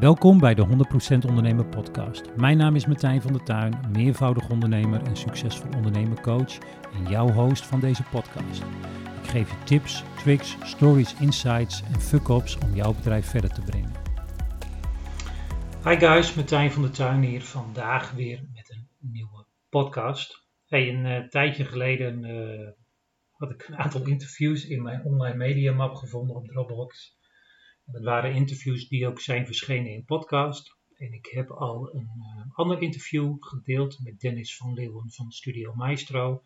Welkom bij de 100% Ondernemer Podcast. Mijn naam is Martijn van der Tuin, meervoudig ondernemer en succesvol ondernemercoach en jouw host van deze podcast. Ik geef je tips, tricks, stories, insights en fuck-ups om jouw bedrijf verder te brengen. Hi guys, Martijn van der Tuin hier. Vandaag weer met een nieuwe podcast. Hey, een uh, tijdje geleden uh, had ik een aantal interviews in mijn online media map gevonden op Dropbox. Dat waren interviews die ook zijn verschenen in podcast. En ik heb al een uh, ander interview gedeeld met Dennis van Leeuwen van Studio Maestro.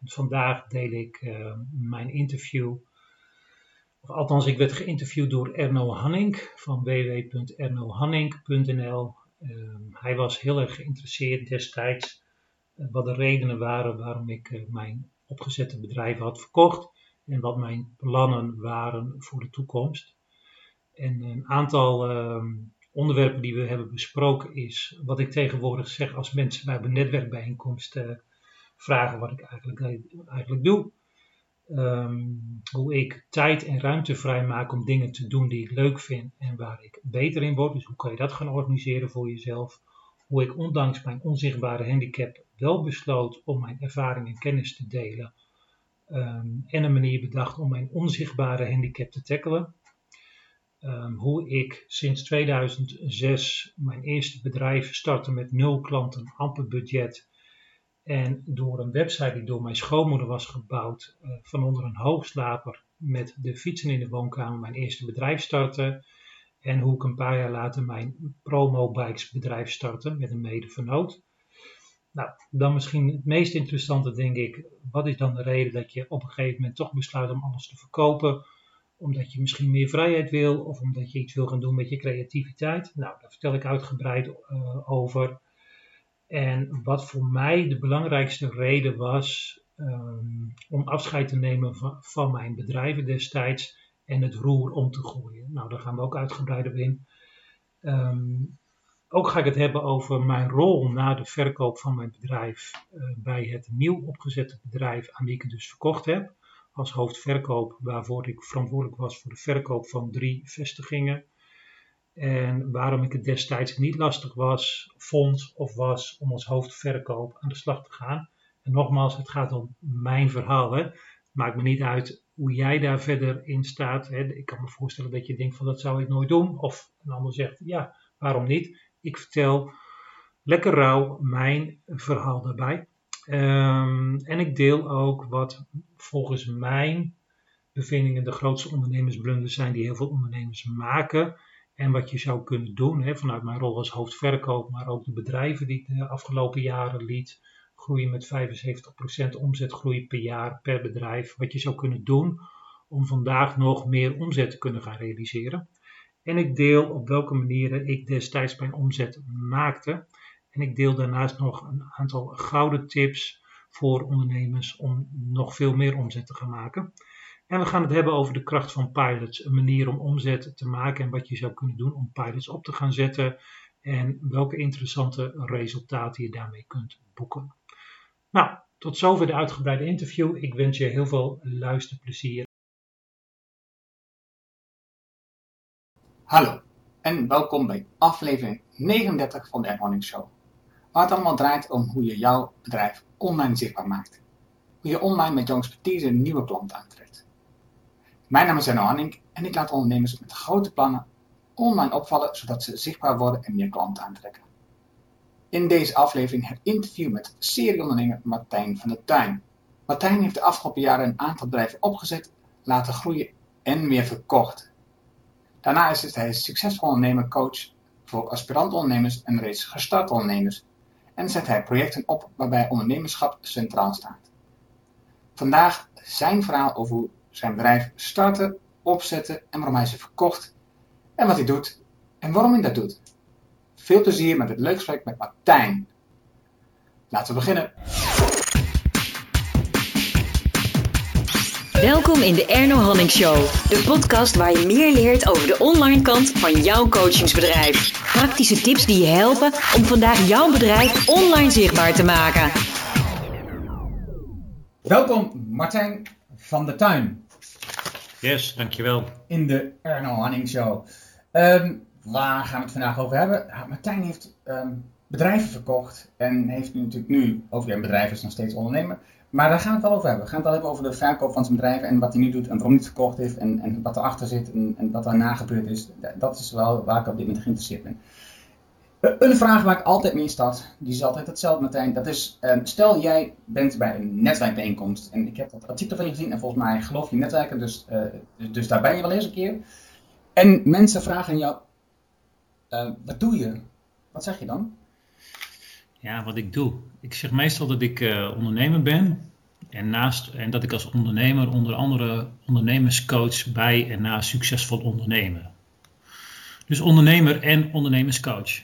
En vandaag deel ik uh, mijn interview. Of althans, ik werd geïnterviewd door Erno Hanning van www.ernohanning.nl. Uh, hij was heel erg geïnteresseerd destijds uh, wat de redenen waren waarom ik mijn opgezette bedrijf had verkocht. En wat mijn plannen waren voor de toekomst. En een aantal uh, onderwerpen die we hebben besproken is wat ik tegenwoordig zeg als mensen bij een netwerkbijeenkomst uh, vragen wat ik eigenlijk, eigenlijk doe. Um, hoe ik tijd en ruimte vrijmaak om dingen te doen die ik leuk vind en waar ik beter in word. Dus hoe kan je dat gaan organiseren voor jezelf? Hoe ik ondanks mijn onzichtbare handicap wel besloot om mijn ervaring en kennis te delen. Um, en een manier bedacht om mijn onzichtbare handicap te tackelen. Um, hoe ik sinds 2006 mijn eerste bedrijf startte met nul klanten, amper budget. En door een website die door mijn schoonmoeder was gebouwd, uh, van onder een hoogslaper met de fietsen in de woonkamer mijn eerste bedrijf startte. En hoe ik een paar jaar later mijn promo bikes bedrijf startte met een medevernoot. Nou, dan misschien het meest interessante denk ik, wat is dan de reden dat je op een gegeven moment toch besluit om alles te verkopen? Omdat je misschien meer vrijheid wil of omdat je iets wil gaan doen met je creativiteit. Nou, daar vertel ik uitgebreid uh, over. En wat voor mij de belangrijkste reden was um, om afscheid te nemen van, mijn bedrijven destijds en het roer om te gooien. Nou, daar gaan we ook uitgebreid op in. Um, ook ga ik het hebben over mijn rol na de verkoop van mijn bedrijf uh, bij het nieuw opgezette bedrijf aan wie ik het dus verkocht heb als hoofdverkoop, waarvoor ik verantwoordelijk was voor de verkoop van drie vestigingen. En waarom ik het destijds niet lastig was, vond of was om als hoofdverkoop aan de slag te gaan. En nogmaals, het gaat om mijn verhaal. Hè. Het maakt me niet uit hoe jij daar verder in staat. Hè. Ik kan me voorstellen dat je denkt van dat zou ik nooit doen. Of een ander zegt ja, waarom niet? Ik vertel lekker rauw mijn verhaal daarbij. Um, en ik deel ook wat volgens mijn bevindingen de grootste ondernemersblunders zijn die heel veel ondernemers maken. En wat je zou kunnen doen hè, vanuit mijn rol als hoofdverkoop, maar ook de bedrijven die ik de afgelopen jaren liet groeien met 75% omzetgroei per jaar per bedrijf. Wat je zou kunnen doen om vandaag nog meer omzet te kunnen gaan realiseren. En ik deel op welke manieren ik destijds mijn omzet maakte. En ik deel daarnaast nog een aantal gouden tips voor ondernemers om nog veel meer omzet te gaan maken. En we gaan het hebben over de kracht van pilots, een manier om omzet te maken en wat je zou kunnen doen om pilots op te gaan zetten en welke interessante resultaten je daarmee kunt boeken. Nou, tot zover de uitgebreide interview. Ik wens je heel veel luisterplezier. Hallo en welkom bij aflevering 39 van de Erning Show. Waar het allemaal draait om hoe je jouw bedrijf online zichtbaar maakt. Hoe je online met jouw expertise een nieuwe klant aantrekt. Mijn naam is Enno Hanning en ik laat ondernemers met grote plannen online opvallen zodat ze zichtbaar worden en meer klanten aantrekken. In deze aflevering het interview met serieondernemer Martijn van der Tuin. Martijn heeft de afgelopen jaren een aantal bedrijven opgezet, laten groeien en weer verkocht. Daarna is hij succesvol ondernemer coach voor aspirant ondernemers en reeds gestart ondernemers en zet hij projecten op waarbij ondernemerschap centraal staat. Vandaag zijn verhaal over hoe zijn bedrijf startte, opzette en waarom hij ze verkocht en wat hij doet en waarom hij dat doet. Veel plezier met het leuk gesprek met Martijn. Laten we beginnen. Welkom in de Erno Hanning Show, de podcast waar je meer leert over de online kant van jouw coachingsbedrijf. Praktische tips die je helpen om vandaag jouw bedrijf online zichtbaar te maken. Welkom Martijn van der Tuin. Yes, dankjewel. In de Erno Hanning Show. Um, waar gaan we het vandaag over hebben? Martijn heeft ehm, bedrijven verkocht en heeft nu natuurlijk nu, over een bedrijf is nog steeds ondernemer, maar daar gaan we het wel over hebben. We gaan het wel hebben over de verkoop van zijn bedrijf en wat hij nu doet en waarom hij het verkocht heeft en, en wat erachter zit en, en wat daarna gebeurd is. Dat is wel waar ik op dit moment geïnteresseerd ben. Een vraag waar ik altijd mee start, die is altijd hetzelfde Martijn. Dat is, ehm, stel jij bent bij een netwerkbijeenkomst en ik heb dat artikel van je gezien en volgens mij geloof je netwerken, dus, uh, dus daar ben je wel eens een keer. En mensen vragen jou, uh, wat doe je? Wat zeg je dan? Ja, wat ik doe. Ik zeg meestal dat ik uh, ondernemer ben. En, naast, en dat ik als ondernemer onder andere ondernemerscoach bij en na succesvol ondernemen. Dus ondernemer en ondernemerscoach.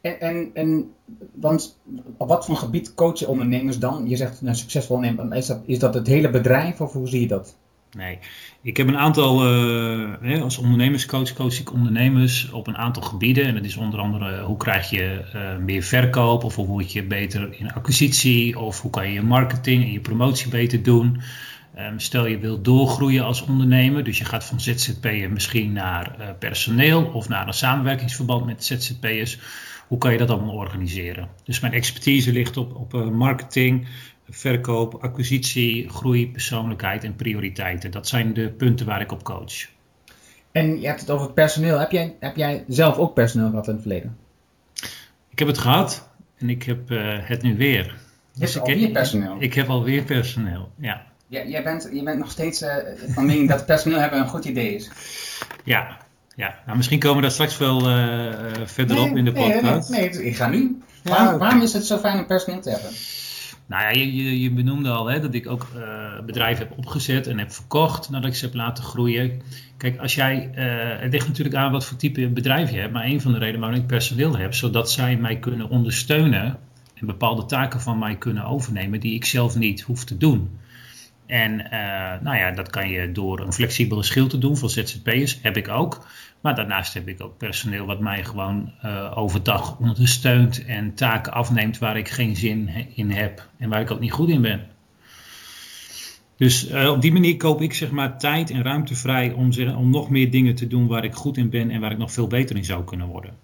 En, en, en want op wat voor gebied coach je ondernemers dan? Je zegt een succesvol ondernemer. Is dat, is dat het hele bedrijf of hoe zie je dat? Nee, ik heb een aantal, uh, als ondernemerscoach coach ik ondernemers op een aantal gebieden. En dat is onder andere eh, hoe krijg je uh, meer verkoop of hoe word je beter in acquisitie of hoe kan je je marketing en je promotie beter doen. Um, stel je wilt doorgroeien als ondernemer, dus je gaat van ZZP'er misschien naar personeel of naar een samenwerkingsverband met ZZP'ers. Hoe kan je dat allemaal organiseren? Dus mijn expertise ligt op, op marketing, verkoop, acquisitie, groei, persoonlijkheid en prioriteiten. Dat zijn de punten waar ik op coach. En je hebt het over personeel. Heb jij, heb jij zelf ook personeel gehad in het verleden? Ik heb het gehad en ik heb uh, het nu weer. Je dus hebt alweer personeel? Ik, ik heb alweer personeel, ja. ja jij, bent, je bent nog steeds uh, van mening dat personeel hebben een goed idee is. Ja, ja. Nou, misschien komen we daar straks wel uh, verderop nee, in de podcast. Nee, nee, nee, ik ga nu. Waarom is het zo fijn om personeel te hebben? Nou ja, je, je, benoemde al hè, dat ik ook uh, bedrijven heb opgezet en heb verkocht nadat ik ze heb laten groeien. Kijk, als jij, uh, het ligt natuurlijk aan wat voor type bedrijf je hebt, maar een van de redenen waarom ik personeel heb, zodat zij mij kunnen ondersteunen en bepaalde taken van mij kunnen overnemen die ik zelf niet hoef te doen. En uh, nou ja, dat kan je door een flexibele schil te doen voor ZZP'ers, heb ik ook. Maar daarnaast heb ik ook personeel wat mij gewoon uh, overdag ondersteunt en taken afneemt waar ik geen zin in heb en waar ik ook niet goed in ben. Dus uh, op die manier koop ik zeg maar tijd en ruimte vrij om, om nog meer dingen te doen waar ik goed in ben en waar ik nog veel beter in zou kunnen worden.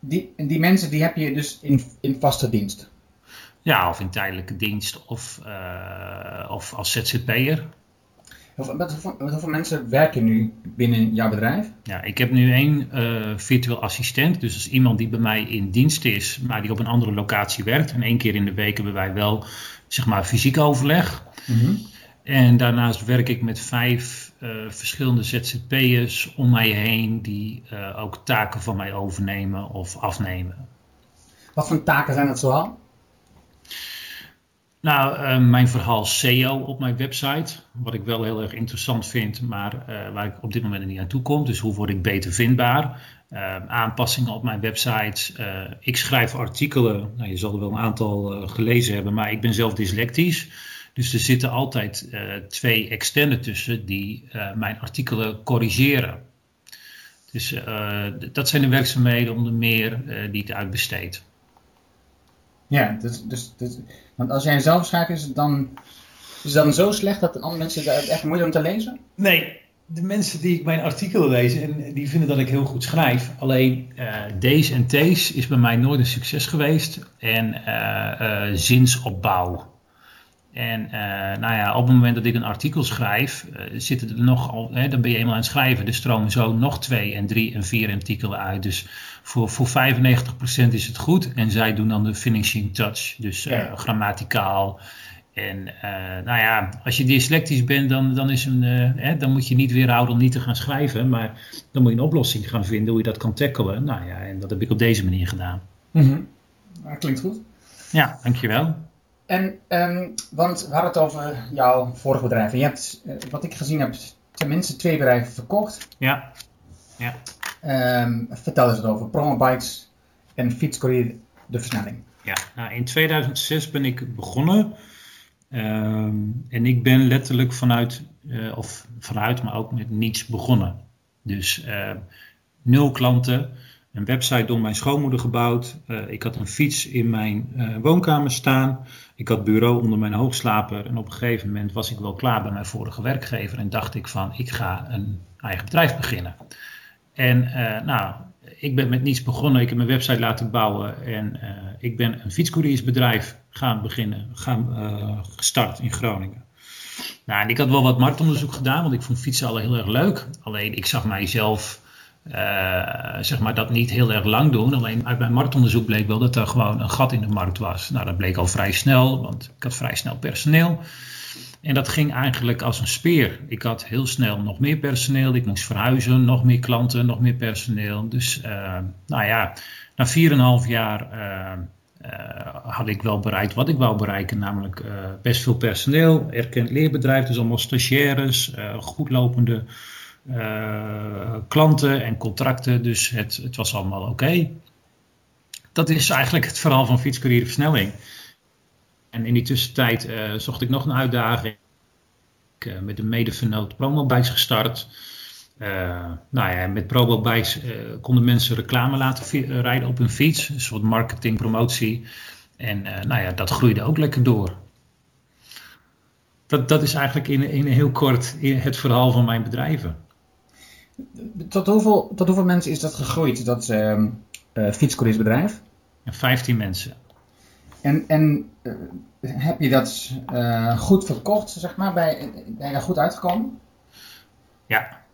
Die, die mensen die heb je dus in, in vaste dienst? Ja, of in tijdelijke dienst of, uh, of als ZZP'er. Met hoeveel, mensen werken nu binnen jouw bedrijf? Ja, ik heb nu één uh, virtueel assistent. Dus dat is iemand die bij mij in dienst is, maar die op een andere locatie werkt. En één keer in de week hebben wij wel, zeg maar, fysiek overleg. Mm -hmm. En daarnaast werk ik met vijf uh, verschillende ZZP'ers om mij heen, die uh, ook taken van mij overnemen of afnemen. Wat voor taken zijn dat zoal? Nou, uh, mijn verhaal SEO op mijn website, wat ik wel heel erg interessant vind, maar uh, waar ik op dit moment niet aan toe kom. Dus hoe word ik beter vindbaar? Uh, aanpassingen op mijn website. ik schrijf artikelen, nou, je zal er wel een aantal gelezen hebben, maar ik ben zelf dyslectisch. Dus er zitten altijd twee externen tussen die mijn artikelen corrigeren. Dus dat zijn de werkzaamheden onder meer die ik uitbesteed. Ja, dus, dus, dus, want als jij zelf schrijft, is het dan, is het dan zo slecht dat andere mensen het echt moeite om te lezen? Nee, de mensen die mijn artikelen lezen, en die vinden dat ik heel goed schrijf. Alleen uh, deze en T's is bij mij nooit een succes geweest. En uh, zinsopbouw. En nou ja, op het moment dat ik een artikel schrijf, zitten er nog, hè, dan ben je eenmaal aan het schrijven. Er stromen zo nog twee en drie en vier artikelen uit. Dus voor, voor 95% is het goed. En zij doen dan de finishing touch. Dus ja. grammaticaal. En nou ja, als je dyslectisch bent, dan, dan, is een, hè, dan moet je niet weerhouden om niet te gaan schrijven. Maar dan moet je een oplossing gaan vinden hoe je dat kan tackelen. Nou ja, en dat heb ik op deze manier gedaan. Mm -hmm. Dat klinkt goed. Ja, dankjewel. En, um, want we hadden het over jouw vorige bedrijf. En je hebt, uh, wat ik gezien heb, tenminste twee bedrijven verkocht. Ja. ja. Um, vertel eens over Promobytes en Fietscourier de versnelling. Ja, nou in 2006 ben ik begonnen. Um, en ik ben letterlijk vanuit, uh, of vanuit, maar ook met niets begonnen. Dus uh, nul klanten, een website door mijn schoonmoeder gebouwd. ik had een fiets in mijn woonkamer staan. Ik had bureau onder mijn hoogslaper. En op een gegeven moment was ik wel klaar bij mijn vorige werkgever. En dacht ik van, ik ga een eigen bedrijf beginnen. En nou, ik ben met niets begonnen. Ik heb mijn website laten bouwen. En ik ben een fietscouriersbedrijf gaan beginnen, gaan, gestart in Groningen. Nou, ik had wel wat marktonderzoek gedaan, want ik vond fietsen al heel erg leuk. Alleen ik zag mijzelf zeg maar dat niet heel erg lang doen. Alleen uit mijn marktonderzoek bleek wel dat er gewoon een gat in de markt was. Nou, dat bleek al vrij snel, want ik had vrij snel personeel. En dat ging eigenlijk als een speer. Ik had heel snel nog meer personeel. Ik moest verhuizen, nog meer klanten, nog meer personeel. Dus, uh, nou ja, na 4,5 jaar uh, uh, had ik wel bereikt wat ik wou bereiken, namelijk best veel personeel, erkend leerbedrijf, dus allemaal stagiaires, uh, goedlopende klanten en contracten, dus het, het was allemaal oké. Dat is eigenlijk het verhaal van fietscourier versnelling. En in die tussentijd zocht ik nog een uitdaging. Ik met een medevernoot promobikes gestart. Uh, nou ja, met ProboBikes uh, konden mensen reclame laten rijden op hun fiets. Een soort marketing, promotie. En uh, nou ja, dat groeide ook lekker door. Dat, dat is eigenlijk in, in heel kort het verhaal van mijn bedrijven. Tot hoeveel, tot hoeveel mensen is dat gegroeid, dat uh, fietscouriersbedrijf? 15 mensen. En, en heb je dat goed verkocht, zeg maar? Ben, ben je daar goed uitgekomen? Ja,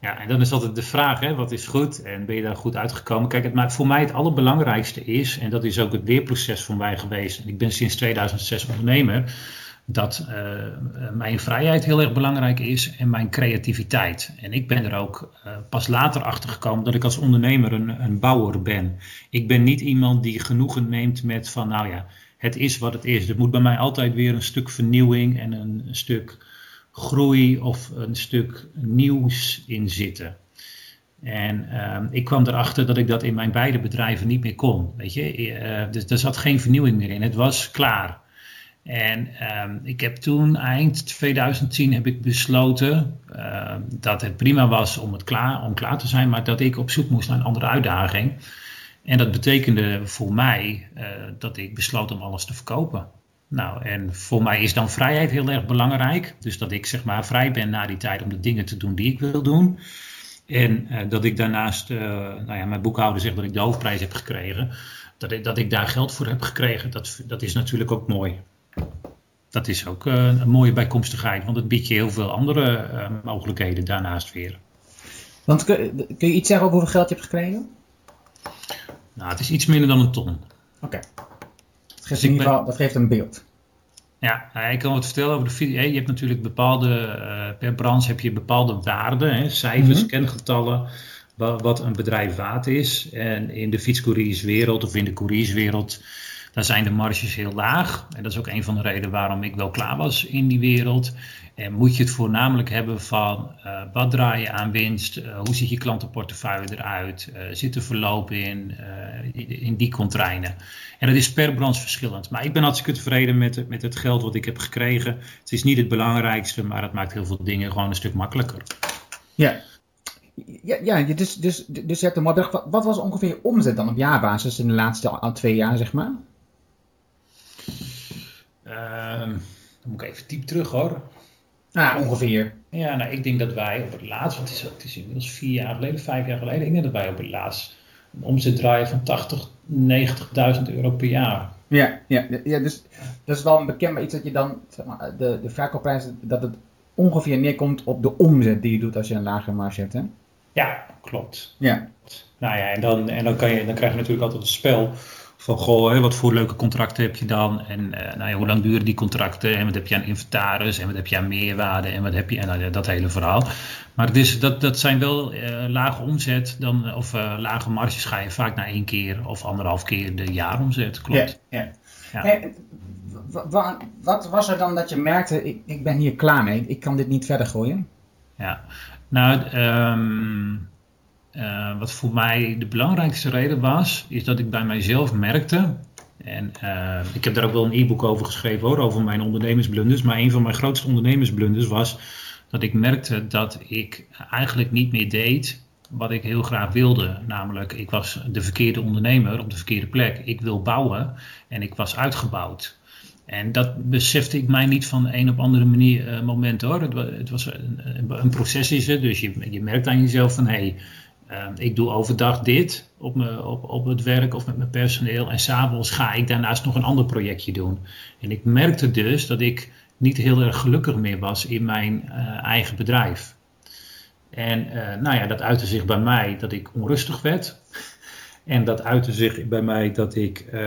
ja, en dan is altijd de vraag, hè, wat is goed en ben je daar goed uitgekomen? Kijk, het, maar voor mij het allerbelangrijkste is, en dat is ook het leerproces voor mij geweest, en ik ben sinds 2006 ondernemer, dat uh, mijn vrijheid heel erg belangrijk is en mijn creativiteit. En ik ben er ook uh, pas later achter gekomen dat ik als ondernemer een, een bouwer ben. Ik ben niet iemand die genoegen neemt met van, nou ja, het is wat het is. Er moet bij mij altijd weer een stuk vernieuwing en een, stuk groei of een stuk nieuws in zitten. En uh, ik kwam erachter dat ik dat in mijn beide bedrijven niet meer kon. Weet je, dus er zat geen vernieuwing meer in. Het was klaar. En uh, ik heb toen eind 2010 heb ik besloten uh, dat het prima was om, het klaar, om klaar te zijn, maar dat ik op zoek moest naar een andere uitdaging. En dat betekende voor mij uh, dat ik besloot om alles te verkopen. Nou, en voor mij is dan vrijheid heel erg belangrijk. Dus dat ik zeg maar vrij ben na die tijd om de dingen te doen die ik wil doen. En uh, dat ik daarnaast, uh, nou ja, mijn boekhouder zegt dat ik de hoofdprijs heb gekregen. Dat ik, dat ik daar geld voor heb gekregen, dat, dat is natuurlijk ook mooi. Dat is ook uh, een mooie bijkomstigheid, want het biedt je heel veel andere mogelijkheden daarnaast weer. Want kun, kun, je iets zeggen over hoeveel geld je hebt gekregen? Nou, het is iets minder dan een ton. Oké. Okay. Dus in ieder geval, dat geeft een beeld. Ja, ik kan wat vertellen over de video. Je hebt natuurlijk bepaalde, uh, per branche heb je bepaalde waarden, hè, cijfers, mm -hmm. kengetallen, wat een bedrijf waard is. En in de fietscourierswereld of in de courierswereld, daar zijn de marges heel laag. En dat is ook een van de redenen waarom ik wel klaar was in die wereld. En moet je het voornamelijk hebben van uh, wat draai je aan winst, uh, hoe ziet je klantenportefeuille eruit, uh, zit er verloop in, in die contrainen. En dat is per branche verschillend. Maar ik ben hartstikke tevreden met, met het geld wat ik heb gekregen. Het is niet het belangrijkste, maar het maakt heel veel dingen gewoon een stuk makkelijker. Ja, ja, ja dus, dus, dus je hebt een model. Wat was ongeveer je omzet dan op jaarbasis in de laatste twee jaar, zeg maar? Uh, dan moet ik even diep terug hoor. Ah, ongeveer. Ja, nou, ik denk dat wij op het laatst, want het is, het is inmiddels vier jaar geleden, vijf jaar geleden, ik denk dat wij op het laatst een omzet draaien van 80, 90.000 euro per jaar. Ja, ja, ja, dus dat is wel een bekend iets dat je dan, zeg maar, de, de verkoopprijs, dat het ongeveer neerkomt op de omzet die je doet als je een lagere marge hebt, hè? Ja, klopt. Ja. Nou ja, en dan, en dan, kan je, dan krijg je natuurlijk altijd een spel van goh, hè, wat voor leuke contracten heb je dan? En uh, nou ja, hoe lang duren die contracten? En wat heb je aan inventaris? En wat heb je aan meerwaarde? En wat heb je aan nou, dat hele verhaal. Maar het is, dat, dat zijn wel uh, lage omzet, dan, of uh, lage marges ga je vaak naar één keer of anderhalf keer de jaaromzet. Klopt. Ja, ja. ja. Hey, wat was er dan dat je merkte, ik, ik ben hier klaar mee, ik kan dit niet verder gooien? Ja, nou, um, uh, wat voor mij de belangrijkste reden was, is dat ik bij mijzelf merkte. En uh, ik heb daar ook wel een e-book over geschreven hoor, over mijn ondernemersblunders. Maar een van mijn grootste ondernemersblunders was dat ik merkte dat ik eigenlijk niet meer deed wat ik heel graag wilde. Namelijk, ik was de verkeerde ondernemer op de verkeerde plek. Ik wil bouwen en ik was uitgebouwd. En dat besefte ik mij niet van een op andere manier uh, moment hoor. Het, het was een, een, proces is het, dus je, je merkt aan jezelf van hé, hey, uh, ik doe overdag dit op, me, op, op het werk of met mijn personeel en s'avonds ga ik daarnaast nog een ander projectje doen. En ik merkte dus dat ik niet heel erg gelukkig meer was in mijn uh, eigen bedrijf. En nou ja, dat uitte zich bij mij dat ik onrustig werd. En dat uitte zich bij mij dat ik, uh,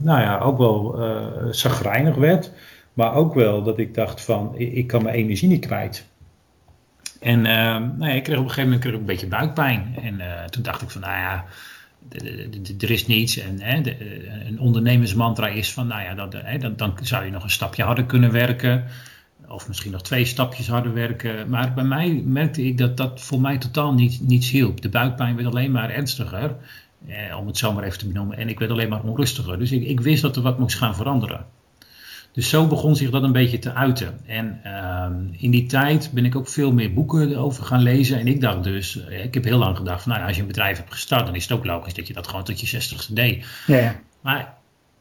nou ja, ook wel uh, zagrijnig werd. Maar ook wel dat ik dacht van, ik kan mijn energie niet kwijt. En uh, nou ja, ik kreeg op een gegeven moment kreeg ik een beetje buikpijn. En toen dacht ik van, nou ja, er is niets. En hè, de, een ondernemersmantra is van, nou ja, dat, hè, dan, dan zou je nog een stapje harder kunnen werken. Of misschien nog twee stapjes harder werken. Maar bij mij merkte ik dat dat voor mij totaal niet, niets hielp. De buikpijn werd alleen maar ernstiger. Eh, om het zo maar even te benoemen. En ik werd alleen maar onrustiger. Dus ik, ik, wist dat er wat moest gaan veranderen. Dus zo begon zich dat een beetje te uiten. En uh, in die tijd ben ik ook veel meer boeken over gaan lezen. En ik dacht dus, eh, ik heb heel lang gedacht van nou als je een bedrijf hebt gestart, dan is het ook logisch dat je dat gewoon tot je zestigste deed. Ja. Maar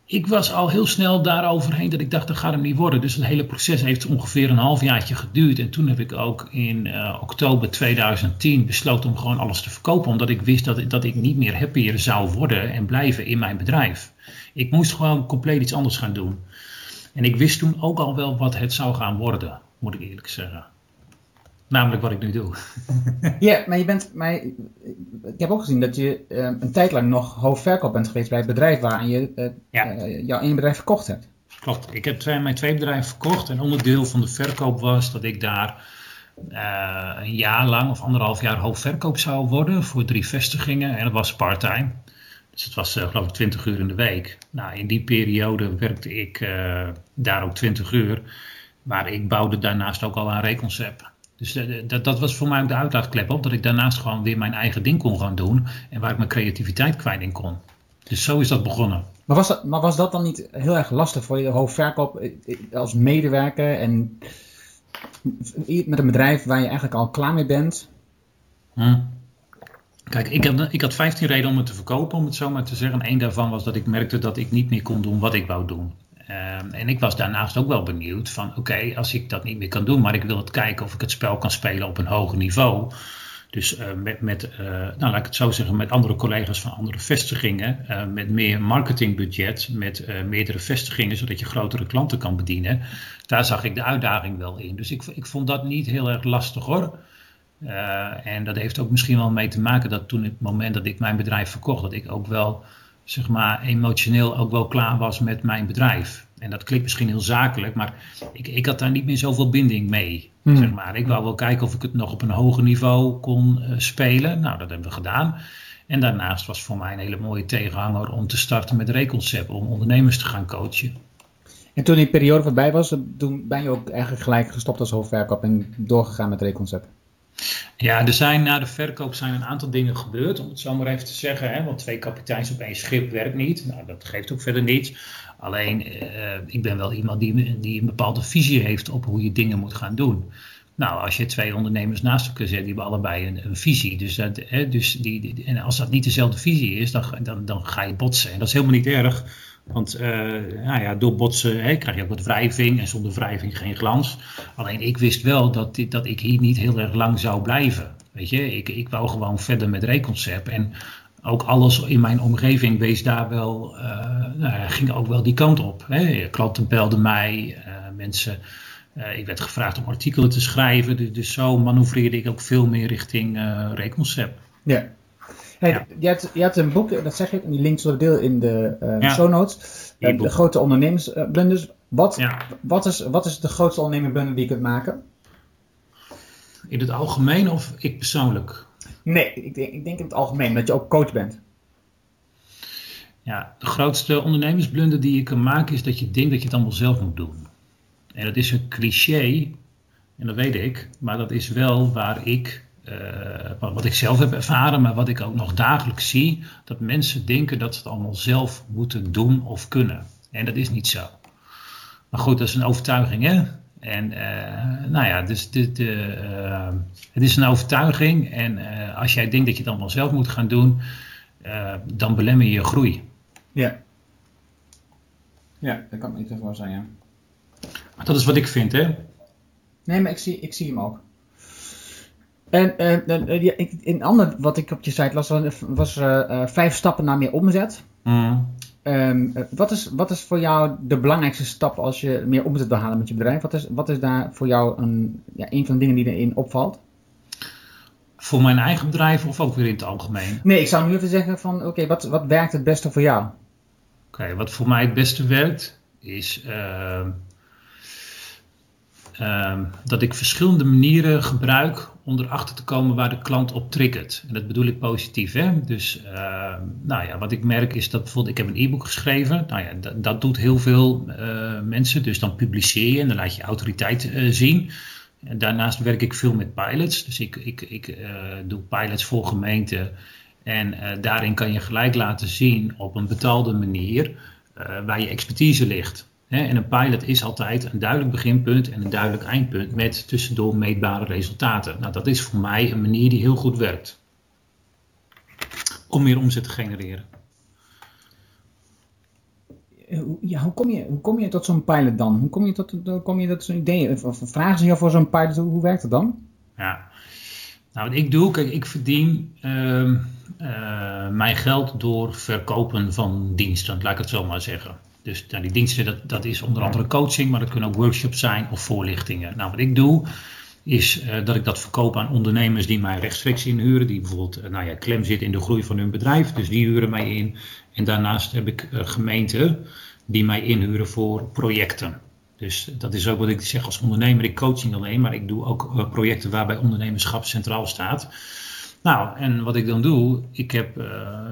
ik was al heel snel daaroverheen dat ik dacht, dat gaat hem niet worden. Dus het hele proces heeft ongeveer een halfjaartje geduurd. En toen heb ik ook in uh, oktober 2010 besloten om gewoon alles te verkopen. Omdat ik wist dat, dat ik niet meer happier zou worden en blijven in mijn bedrijf. Ik moest gewoon compleet iets anders gaan doen. En ik wist toen ook al wel wat het zou gaan worden, moet ik eerlijk zeggen. Namelijk wat ik nu doe. ja, maar je bent. Maar ik heb ook gezien dat je uh, een tijd lang nog hoofdverkoop bent geweest bij het bedrijf waar je uh, ja. uh, jouw één bedrijf verkocht hebt. Klopt. Ik heb twee, mijn twee bedrijven verkocht. En onderdeel van de verkoop was dat ik daar een jaar lang of anderhalf jaar hoofdverkoop zou worden voor drie vestigingen. En dat was part-time. Dus het was geloof ik 20 uur in de week. Nou, in die periode werkte ik daar ook 20 uur. Maar ik bouwde daarnaast ook al aan Reconcept. Dus eh, dat, dat was voor mij ook de uitlaatklep op, dat ik daarnaast gewoon weer mijn eigen ding kon gaan doen en waar ik mijn creativiteit kwijt in kon. Dus zo is dat begonnen. Maar was dat, maar was dat dan niet heel erg lastig voor je hoofdverkoop eh, eh, als medewerker en met een bedrijf waar je eigenlijk al klaar mee bent? Hm. Kijk, ik had, ik had 15 redenen om het te verkopen, om het zo maar te zeggen. Eén daarvan was dat ik merkte dat ik niet meer kon doen wat ik wou doen. Ehm, en ik was daarnaast ook wel benieuwd van oké, als ik dat niet meer kan doen, maar ik wil het kijken of ik het spel kan spelen op een hoger niveau. Dus uh, met, met uh, nou laat ik het zo zeggen, met andere collega's van andere vestigingen, uh, met meer marketingbudget, met meerdere vestigingen, zodat je grotere klanten kan bedienen. Daar zag ik de uitdaging wel in. Dus ik, ik vond dat niet heel erg lastig hoor. En dat heeft ook misschien wel mee te maken dat toen het moment dat ik mijn bedrijf verkocht, dat ik ook wel zeg maar, emotioneel ook wel klaar was met mijn bedrijf. En dat klinkt misschien heel zakelijk, maar ik, ik had daar niet meer zoveel binding mee. Hmm. Zeg maar. Ik wou wel kijken of ik het nog op een hoger niveau kon uh, spelen. Nou, dat hebben we gedaan. En daarnaast was voor mij een hele mooie tegenhanger om te starten met Reconcept, om ondernemers te gaan coachen. En toen die periode voorbij was, toen ben je ook eigenlijk gelijk gestopt als hoofdverkoop en doorgegaan met Reconcept? Ja, er zijn na de verkoop zijn een aantal dingen gebeurd, om het zo maar even te zeggen. Hè? Want twee kapiteins op één schip werkt niet. Nou, dat geeft ook verder niets. Alleen, uh, ik ben wel iemand die, die een bepaalde visie heeft op hoe je dingen moet gaan doen. Nou, als je twee ondernemers naast elkaar zet, die hebben allebei een, visie. Dus, dat, hè, dus die, en als dat niet dezelfde visie is, dan, dan, dan ga je botsen. En dat is helemaal niet erg. Want uh, nou ja, door botsen hè, krijg je ook wat wrijving en zonder wrijving geen glans. Alleen ik wist wel dat, dit, dat ik hier niet heel erg lang zou blijven. Weet je, ik, ik wou gewoon verder met Reconcept. En ook alles in mijn omgeving wees daar wel, uh, nou, ging ook wel die kant op. Hè. Klanten belden mij, uh, mensen, ik werd gevraagd om artikelen te schrijven. Dus, dus zo manoeuvreerde ik ook veel meer richting Reconcept. Ja, Hey, je, had, je, had, een boek, dat zeg ik, en die link zullen deel in de uh, show notes. De grote ondernemersblunders. Wat, wat, is, wat is de grootste ondernemersblunder die je kunt maken? In het algemeen of ik persoonlijk? Nee, ik denk, ik denk in het algemeen, dat je ook coach bent. Ja, de grootste ondernemersblunder die je kan maken is dat je denkt dat je het allemaal zelf moet doen. En dat is een cliché, en dat weet ik, maar dat is wel waar ik uh, wat ik zelf heb ervaren, maar wat ik ook nog dagelijks zie, dat mensen denken dat ze het allemaal zelf moeten doen of kunnen. En dat is niet zo. Maar goed, dat is een overtuiging, hè? En nou ja, dus de, de, het is een overtuiging. En als jij denkt dat je het allemaal zelf moet gaan doen, dan belemmer je je groei. Ja. Ja, dat kan niet voor zijn, ja. Dat is wat ik vind, hè? Nee, maar ik zie, ik zie hem ook. En uh, ja, een ander wat ik op je site las was uh, vijf stappen naar meer omzet. Mm. Um, wat, is, wat is voor jou de belangrijkste stap als je meer omzet wil halen met je bedrijf? Wat is, wat is daar voor jou een, ja, een van de dingen die erin opvalt? Voor mijn eigen bedrijf of ook weer in het algemeen? Nee, ik zou nu even zeggen van oké, wat, wat werkt het beste voor jou? Oké, wat voor mij het beste werkt is uh, uh, dat ik verschillende manieren gebruik om erachter te komen waar de klant op triggert. En dat bedoel ik positief. Hè? Dus uh, nou ja, wat ik merk is dat bijvoorbeeld ik heb een e-book geschreven. Nou ja, dat, doet heel veel uh, mensen. Dus dan publiceer je en dan laat je autoriteit uh, zien. En daarnaast werk ik veel met pilots. Dus ik, ik, ik doe pilots voor gemeenten. En daarin kan je gelijk laten zien op een betaalde manier waar je expertise ligt. En een pilot is altijd een duidelijk beginpunt en een duidelijk eindpunt met tussendoor meetbare resultaten. Nou, dat is voor mij een manier die heel goed werkt om meer omzet te genereren. Ja, hoe, kom je, hoe kom je tot zo'n pilot dan? Hoe kom je tot, hoe kom je tot zo'n idee? Of, vragen ze jou voor zo'n pilot? Hoe, hoe, werkt dat dan? Ja, nou wat ik doe, kijk, ik verdien uh, uh, mijn geld door verkopen van diensten, laat ik het zo maar zeggen. Dus nou, die diensten, dat, dat is onder andere coaching, maar dat kunnen ook workshops zijn of voorlichtingen. Nou, wat ik doe, is uh, dat ik dat verkoop aan ondernemers die mij rechtstreeks inhuren. Die bijvoorbeeld, uh, nou ja, klem zitten in de groei van hun bedrijf. Dus die huren mij in. En daarnaast heb ik uh, gemeenten die mij inhuren voor projecten. Dus dat is ook wat ik zeg als ondernemer. Ik coach niet alleen, maar ik doe ook projecten waarbij ondernemerschap centraal staat. Nou, en wat ik dan doe, ik heb uh,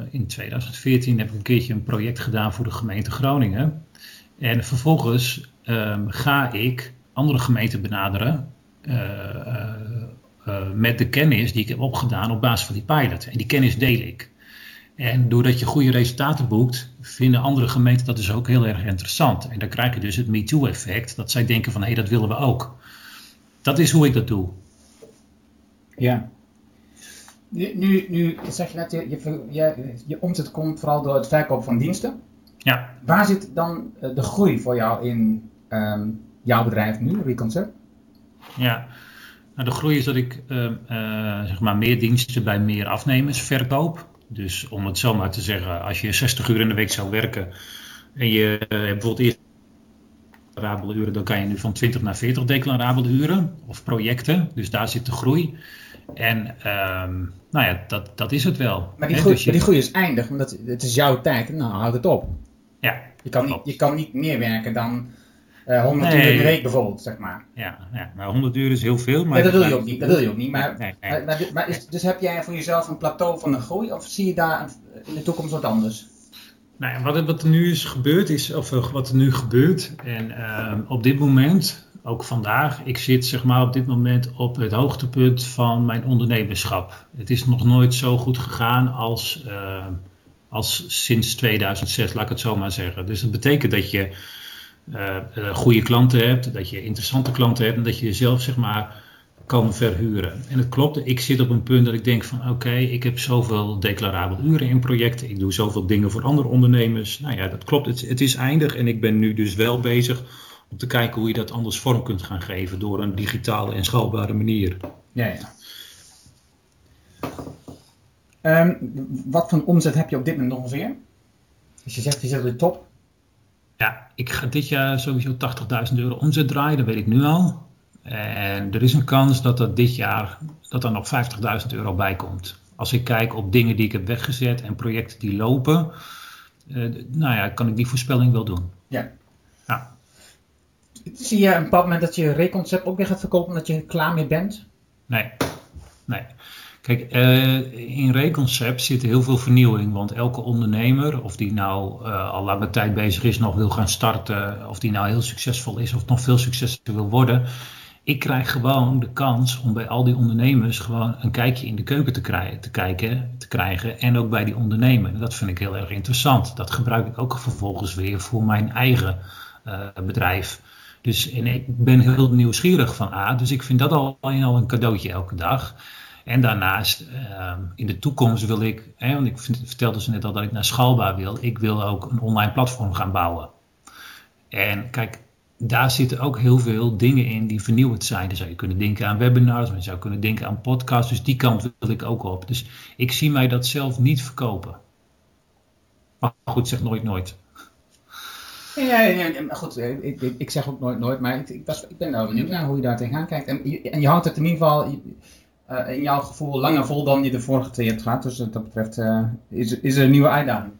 in 2014 heb ik een keertje een project gedaan voor de gemeente Groningen. En vervolgens um, ga ik andere gemeenten benaderen uh, uh, met de kennis die ik heb opgedaan op basis van die pilot. En die kennis deel ik. En doordat je goede resultaten boekt, vinden andere gemeenten dat dus ook heel erg interessant. En dan krijg je dus het MeToo-effect, dat zij denken van hé, hey, dat willen we ook. Dat is hoe ik dat doe. Ja, nu, nu, zeg je net, je, je, je, je omzet komt vooral door het verkoop van diensten. Ja. Waar zit dan eh, de groei voor jou in um, jouw bedrijf nu, Reconcept? Ja, nou, de groei is dat ik uh, uh, zeg maar meer diensten bij meer afnemers verkoop. Dus om het zo maar te zeggen, als je 60 uur in de week zou werken en je hebt bijvoorbeeld eerst declarabele uren, dan kan je nu van 20 naar 40 declarabele uren of projecten. Dus daar zit de groei. En um, nou ja, dat, dat is het wel. Maar die, groei, dus die groei is eindig, want het is jouw tijd. Nou, houd het op. Ja, je kan, niet, je kan niet meer werken dan uh, 100 nee. uur in de week bijvoorbeeld, zeg maar. Ja, ja maar 100 uur is heel veel. Maar ja, dat wil je ook niet. Dat wil je ook niet. Maar, nee, nee, maar, maar is, dus heb jij voor jezelf een plateau van de groei of zie je daar in de toekomst wat anders? Nou, wat, wat er nu is gebeurd is, of eh, wat er nu gebeurt, en uh, op dit moment ook vandaag, ik zit zeg maar op dit moment op het hoogtepunt van mijn ondernemerschap. Het is nog nooit zo goed gegaan als, uh, als sinds 2006, laat ik het zo maar zeggen. Dus dat betekent dat je uh, goede klanten hebt, dat je interessante klanten hebt en dat je jezelf zeg maar kan verhuren. En het klopt, ik zit op een punt dat ik denk van oké, ik heb zoveel declarabel uren in projecten, ik doe zoveel dingen voor andere ondernemers. Nou ja, dat klopt, het, het is eindig en ik ben nu dus wel bezig om te kijken hoe je dat anders vorm kunt gaan geven door een digitale en schaalbare manier. Ja, ja. Um, wat voor omzet heb je op dit moment ongeveer? Als je zegt, je zit op de top. Ja, ik ga dit jaar sowieso 80.000 euro omzet draaien, dat weet ik nu al. En er is een kans dat er dit jaar dat er nog 50.000 euro bij komt. Als ik kijk op dingen die ik heb weggezet en projecten die lopen, uh, nou ja, kan ik die voorspelling wel doen. Ja. Zie je een bepaald moment dat je reconcept ook weer gaat verkopen omdat je klaar mee bent? Nee, nee. Kijk, uh, in Reconcept zit heel veel vernieuwing. Want elke ondernemer, of die nou uh, al lange tijd bezig is, nog wil gaan starten, of die nou heel succesvol is of nog veel succesvoller wil worden. Ik krijg gewoon de kans om bij al die ondernemers gewoon een kijkje in de keuken te, krijgen, te, kijken, te krijgen. En ook bij die ondernemer. Dat vind ik heel erg interessant. Dat gebruik ik ook vervolgens weer voor mijn eigen uh, bedrijf. Dus en ik ben heel nieuwsgierig van A, dus ik vind dat al, al een cadeautje elke dag. En daarnaast, ehm, in de toekomst wil ik, hè, want ik vertelde ze net al dat ik naar Schalba wil, ik wil ook een online platform gaan bouwen. En kijk, daar zitten ook heel veel dingen in die vernieuwend zijn. Dan zou je kunnen denken aan webinars, maar je zou kunnen denken aan podcasts. Dus die kant wil ik ook op. Dus ik zie mij dat zelf niet verkopen. Maar goed, zeg nooit nooit. Ja, ja, goed, ik, ik, ik, zeg ook nooit nooit, maar ik, ik, was, ik ben wel benieuwd naar hoe je daar tegenaan kijkt. En je, en je houdt het in ieder geval, uh, in jouw gevoel, langer vol dan je de vorige twee hebt gehad. Dus wat dat betreft uh, is, is er een nieuwe uitdaging.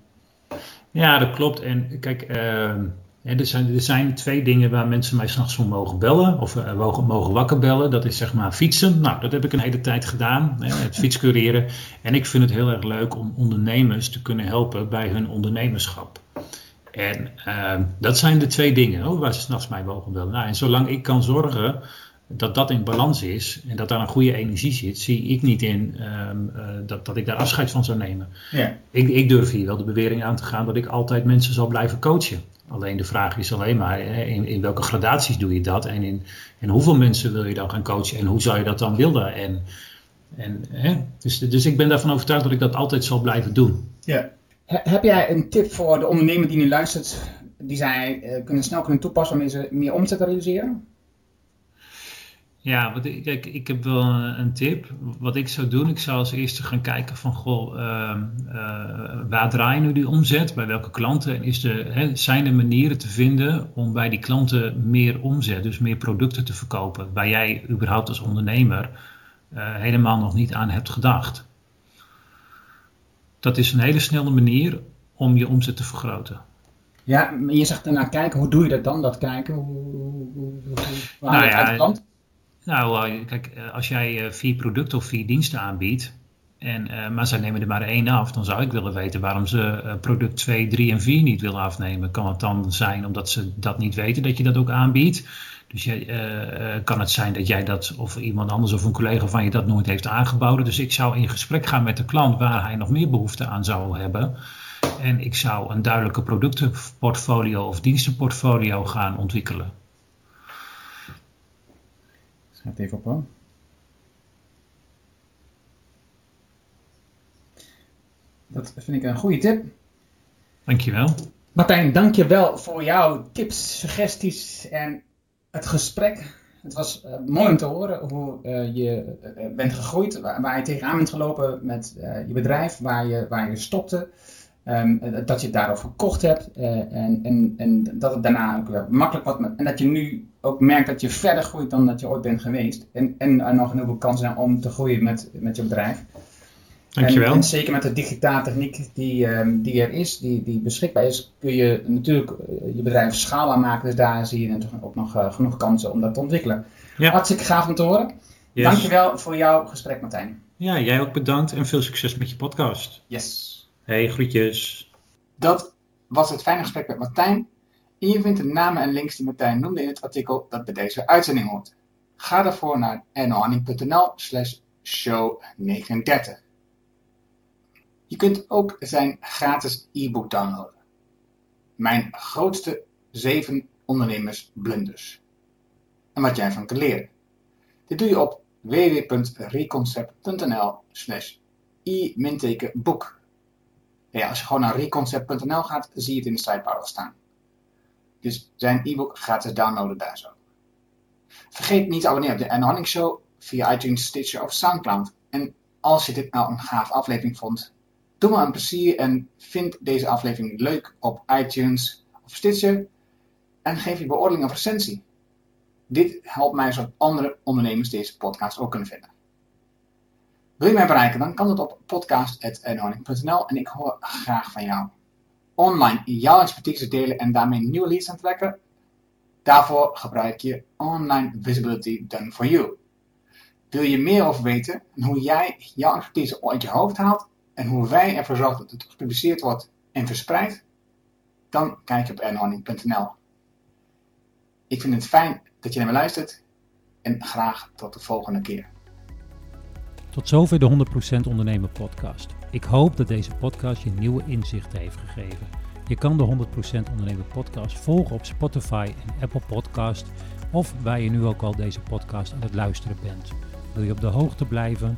Ja, dat klopt. En kijk, uh, er, zijn, er zijn twee dingen waar mensen mij s'nachts voor mogen bellen, of mogen, mogen wakker bellen. Dat is zeg maar fietsen. Nou, dat heb ik een hele tijd gedaan, hè, het fietscureren. En ik vind het heel erg leuk om ondernemers te kunnen helpen bij hun ondernemerschap. En uh, dat zijn de twee dingen oh, waar ze s'nachts mij mogen bellen. Nou, en zolang ik kan zorgen dat dat in balans is en dat daar een goede energie zit, zie ik niet in um, uh, dat, dat ik daar afscheid van zou nemen. Ja. Ik, ik durf hier wel de bewering aan te gaan dat ik altijd mensen zal blijven coachen. Alleen de vraag is alleen maar in, in welke gradaties doe je dat en in, in hoeveel mensen wil je dan gaan coachen en hoe zou je dat dan willen. En, en, hè? Dus, dus ik ben daarvan overtuigd dat ik dat altijd zal blijven doen. Ja. Heb jij een tip voor de ondernemer die nu luistert, die zij uh, kunnen snel kunnen toepassen waarmee ze meer omzet te realiseren? Ja, wat ik, ik heb wel een tip. Wat ik zou doen, ik zou als eerste gaan kijken van, goh, uh, uh, waar draai je nu die omzet? Bij welke klanten? En is de, hè, zijn er manieren te vinden om bij die klanten meer omzet, dus meer producten te verkopen, waar jij überhaupt als ondernemer uh, helemaal nog niet aan hebt gedacht? Dat is een hele snelle manier om je omzet te vergroten. Ja, je zegt daarna kijken, hoe doe je dat dan, dat kijken? Hoe, hoe, hoe, hoe nou ja, nou, kijk, als jij vier producten of vier diensten aanbiedt, en, uh, maar zij nemen er maar één af, dan zou ik willen weten waarom ze uh, product 2, 3 en 4 niet willen afnemen. Kan het dan zijn omdat ze dat niet weten dat je dat ook aanbiedt? Dus je, uh, kan het zijn dat jij dat of iemand anders of een collega van je dat nooit heeft aangeboden. Dus ik zou in gesprek gaan met de klant waar hij nog meer behoefte aan zou hebben. En ik zou een duidelijke productenportfolio of dienstenportfolio gaan ontwikkelen. Gaat even op hoor. Dat vind ik een goede tip. Dankjewel. Martijn, dankjewel voor jouw tips, suggesties en het gesprek. Het was uh, mooi om te horen hoe uh, je uh, bent gegroeid, waar, waar, je tegenaan bent gelopen met je bedrijf, waar je, waar je stopte. Um, dat je het daarover verkocht hebt en, en, en dat het daarna ook weer makkelijk wordt. En dat je nu ook merkt dat je verder groeit dan dat je ooit bent geweest. En, en er nog een heleboel kansen zijn om te groeien met, met je bedrijf. Dankjewel. En, en zeker met de digitale techniek die, um, die er is, die, die beschikbaar is, kun je natuurlijk je bedrijf schaalbaar maken. Dus daar zie je natuurlijk ook nog uh, genoeg kansen om dat te ontwikkelen. Ja. Hartstikke gaaf om te horen. Yes. Dankjewel voor jouw gesprek, Martijn. Ja, jij ook bedankt en veel succes met je podcast. Yes. Hey, groetjes. Dat was het fijne gesprek met Martijn. En je vindt de namen en links die Martijn noemde in het artikel dat bij deze uitzending hoort. Ga daarvoor naar ernohanning.nl slash show 39. Je kunt ook zijn gratis e-book downloaden. Mijn grootste 7 ondernemers blunders. En wat jij van kunt leren. Dit doe je op www.reconcept.nl slash i-boek. Ja, als je gewoon naar reconcept.nl gaat, zie je het in de sidebar al staan. Dus zijn e-book gratis downloaden daar zo. Vergeet niet te abonneren op de Anne Show via iTunes, Stitcher of Soundcloud. En als je dit nou een gaaf aflevering vond, doe me een plezier en vind deze aflevering leuk op iTunes of Stitcher. En geef je beoordeling of recensie. Dit helpt mij zodat andere ondernemers deze podcast ook kunnen vinden. Wil je mij bereiken, dan kan dat op podcast.nl en ik hoor graag van jou. Online jouw expertise delen en daarmee nieuwe leads aantrekken? Daarvoor gebruik je Online Visibility Done For You. Wil je meer over weten en hoe jij jouw expertise uit je hoofd haalt en hoe wij ervoor zorgen dat het gepubliceerd wordt en verspreidt? Dan kijk je op nhorning.nl. Ik vind het fijn dat je naar me luistert en graag tot de volgende keer. Tot zover de 100% Ondernemer podcast. Ik hoop dat deze podcast je nieuwe inzichten heeft gegeven. Je kan de 100% Ondernemer podcast volgen op Spotify en Apple Podcast of waar je nu ook al deze podcast aan het luisteren bent. Wil je op de hoogte blijven?